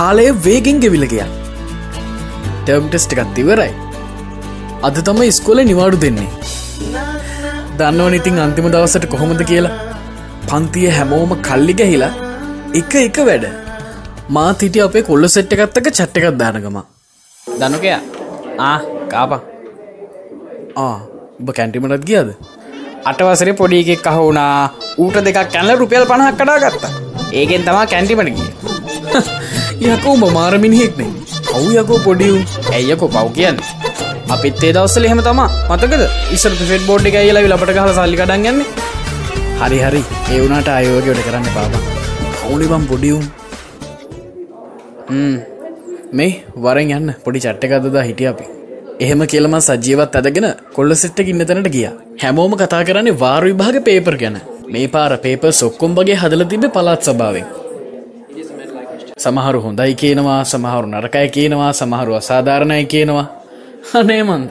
කාලය වේගෙන් ගෙවිලගිය term test එකත් ඉවරයි අද තම ස්කොල නිවාඩු දෙන්නේ. දන්නවන ඉතින් අන්තිම දවසට කොහොමද කියලා? පන්තිය හැමෝම කල්ලි ගැහිලා එක එක වැඩ. මාත් හිටිය අපේ කොල්ල සෙට්ට එකත්තක චට්ට එකක් දානගම දනුකය. ආ කාපා ආ උබ කැන්ටිමටත් ගියද? අටවසරේ පොඩි එකෙක් අහුුණා ඌට දෙකක් කැනල රුපියල් පණහක් කඩා ගත්තා. ඒකෙන් තමා කැන්ටිමට ගිය යකෝ මමාරමිනිහෙක්නේ කව් යකෝ පොඩියුම් ඇයකෝ පව් කියන්න? අපිත් ඒ දවස්සල එහෙම තමා. මතකද? ඉස්සර ෆෙට් බෝඩ් එක ඇයලා ලපට කහල සල්ලි කඩන්ගන්න හරි හරි. ඒවුණට අයෝගයට කරන්න පාබා කවුනිබම් පොඩියුම් මේ වරෙන් යන්න. පොඩි චට්ටකදදා හිටිය අපි. එහෙම කියලම සජීවත් ඇදගෙන කොල්ල සිට්ට ඉන්න තැනට ගිය. හැමෝම කතා කරන්නේ වාර විභාග පේපර් ගැන. මේ පාර පේප සොක්කොම්බගේ හදල තිබ පලාත් සභාවෙන් සමහරු හොඳයි කියනවා සමහරු නරකය කියනවා සමහරු අසාධාරණය කියනවා. අනේ මන්ද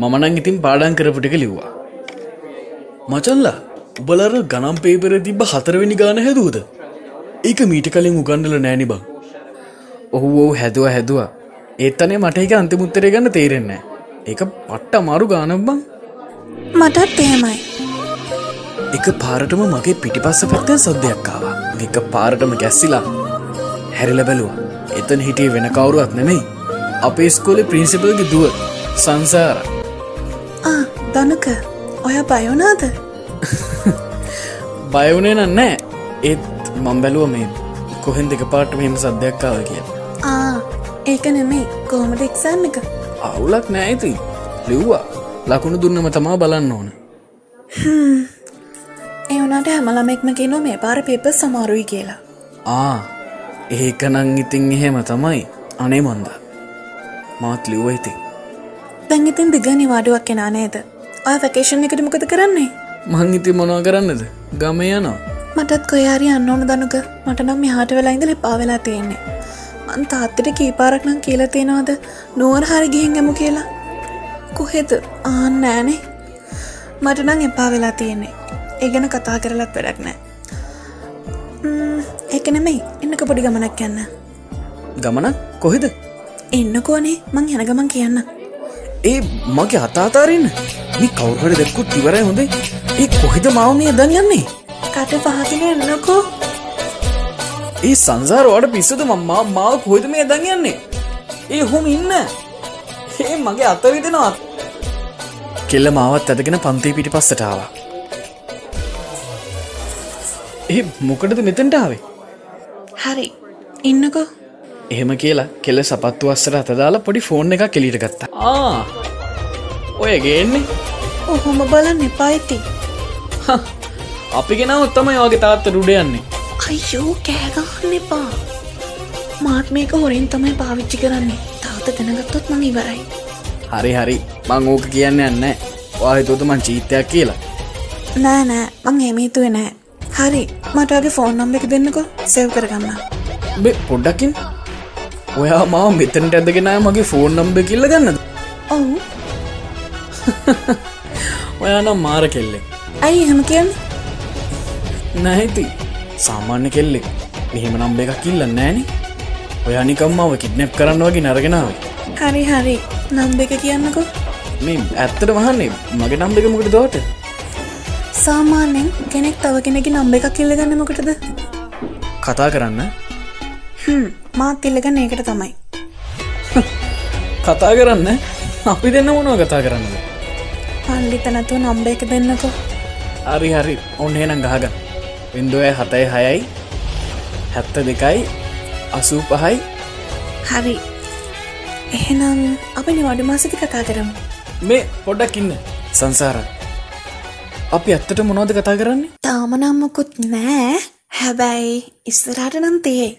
මමනං ඉතින් පාඩන් කරපුටික ලිව්වා. මචල්ලා උබලර ගනම් පේපර තිබ්බ හතරවෙනි ගාන හැදුවද? ඒක මීට කලින් උගන්නල නෑනි බං. ඔහු ඔහු හැදුව හැදවා. ඒත්තනේ මට එක අන්තිමුත්තරය ගන්න තේරෙන්න එක පට්ට අමාරු ගානක් බං. මටත් එහෙමයි. එක පාරටම මගේ පිටිපස්ස පැත්තෙන් සද්‍යයක්කාවා එක පාරටම ගැස්සිලා හැරිල බැලුවා. එතන හිටිය වෙන කවුරුවත් නෙමෙයි. අපේ ස්කෝලෙ ප්‍රින්සිපල්ගේ දුව සංසාර. දනක ඔය බයවනාද බයවනේ නන්නෑ ඒත් මං බැලුව මේ කොහෙන් දෙක පාට මෙහෙම සද්‍යයක්කාව කිය ඒක නෙමෙයි. කොහොමද එක්සෑම් එක? අවුලක් නෑඇති ලිව්වා. ලකුණු දුන්නම තමා බලන්න ඕන. ඒ වනාට හැමලමෙක්ම කියනවා මේ පාර පේප සමාරුයි කියලා. ආ ඒකනං ඉතින් එහෙම තමයි. අනේ මොන්ද. මාත් ලිව්ව ඉතින්. දැන් ඉතින් දිග නිවාඩුවක් කෙනා නේද? ඔය වැකේෂන් එකට මොකද කරන්නේ? මං ඉති මොනවා කරන්නද? ගම යනවා. මටත් කොයාරි අන්න ඕන දනුක මට නම් මෙහාට වෙලා ඉඳල එපා වෙලා තියෙන්නේ. මන් තාත්තට කීපාරක් නම් කියලා තියෙනවාද? නුවර හරි ගිහින් ගමු කියලා. කොහෙද? ආන්න නෑනේ මට නම් එපා වෙලා තියෙන්නේ. ඒ ගැන කතා කරලත් වැඩක් නෑ ඒක නෙමෙයි. එන්නක පොඩි ගමනක් යන්න. ගමනක්? කොහෙද? එන්නකෝනේ. මං යන ගමන් කියන්න. ඒ මගේ අතාතාරන්න? මේ කවුරහට දෙක්කුත් ඉවරයි හොඳේ. ඒ කොහෙද මාව මේ දන් යන්නේ කට පහතින එන්නකෝ. ඒ සංසාරවාට පිස්සද මම්මා මාව කොහෙද මේ දන් යන්නේ ඒ හොම ඉන්න. ඒ මගේ අතරිදෙනවා කෙල්ල මාවත් ඇදගෙන පන්තේ පිටි පස්සටාවා ඒ මොකටද මෙතැන්ටාවේ හරි. ඉන්නකෝ. එහෙම කියලා කෙල්ල සපත්තු අස්සට අතදාලා පොඩි ෆෝන් එක කෙලිට ගත්තා. ආ. ඔය ගේන්නේ? ඔහොම බලන්න එපා ඇති අපි ගෙනවත් තමයි වගේ තාත්ත රුඩ යන්නේ. අයියෝ කෑගහන්න එපා. මාත් මේක හොරෙන් තමයි පාවිච්චි කරන්නේ. තාවත දැනගත්තොත් මං ඉවරයි. හරි හරි. මං ඕක කියන්න යන්න වාහිතෝත මං චීතයක් කියලා. නෑ නෑ. මං හෙමීතුව නෑ. හරි මටගේ ෆෝන් නම්බ එක දෙන්නකො? සෙව් කරගන්න. බෙ පොඩ්ඩකින්. ඔයා මාව මෙතනට ඇදගෙනය මගේ ෆෝන් නම්බ කිල්ල ගන්නද? ඔවු. ඔයා නම් මාර කෙල්ලෙක්. ඇයි එහෙම කියන්න? නැහිති සාමාන්‍ය කෙල්ලෙක්. මෙහෙම නම්බ එකක් කිල්ල නෑන ඔයා නිකම්මාව කිඩ්නැප් කරන්න වගේ නරගෙනාව හරි හරි. නම්බ එක කියන්නකෝ. මේ ඇත්තට වහන්නේ මගේ නම්බ එක මොකට දවට සාමාන්‍යෙන් කෙනෙක් තව කෙනෙකි නම්බ එකක් කිල්ල ගන්න මොකටද? කතා කරන්න. මාත් ඉල්ලගන්න ඒකට තමයි. කතා කරන්න? අපි දෙන්න මොනව කතා කරන්නද? පල්ලිත නැතුව නම්බ එක දෙන්නකෝ. හරි හරි. ඔන්න එනම් ගහගන්න. විින්දුවය හතයි හයයි හැත්ත දෙකයි අසූ පහයි හරි. එහෙනම් අපි නිවඩු මාසති කතා කරමු. මේ පොඩ්ඩක් ඉන්න. සංසාර අපි ඇත්තට මොනෝද කතා කරන්නේ? තාමනම්මකුත් නෑ. හැබැයි ඉස්සරට නම් තියේ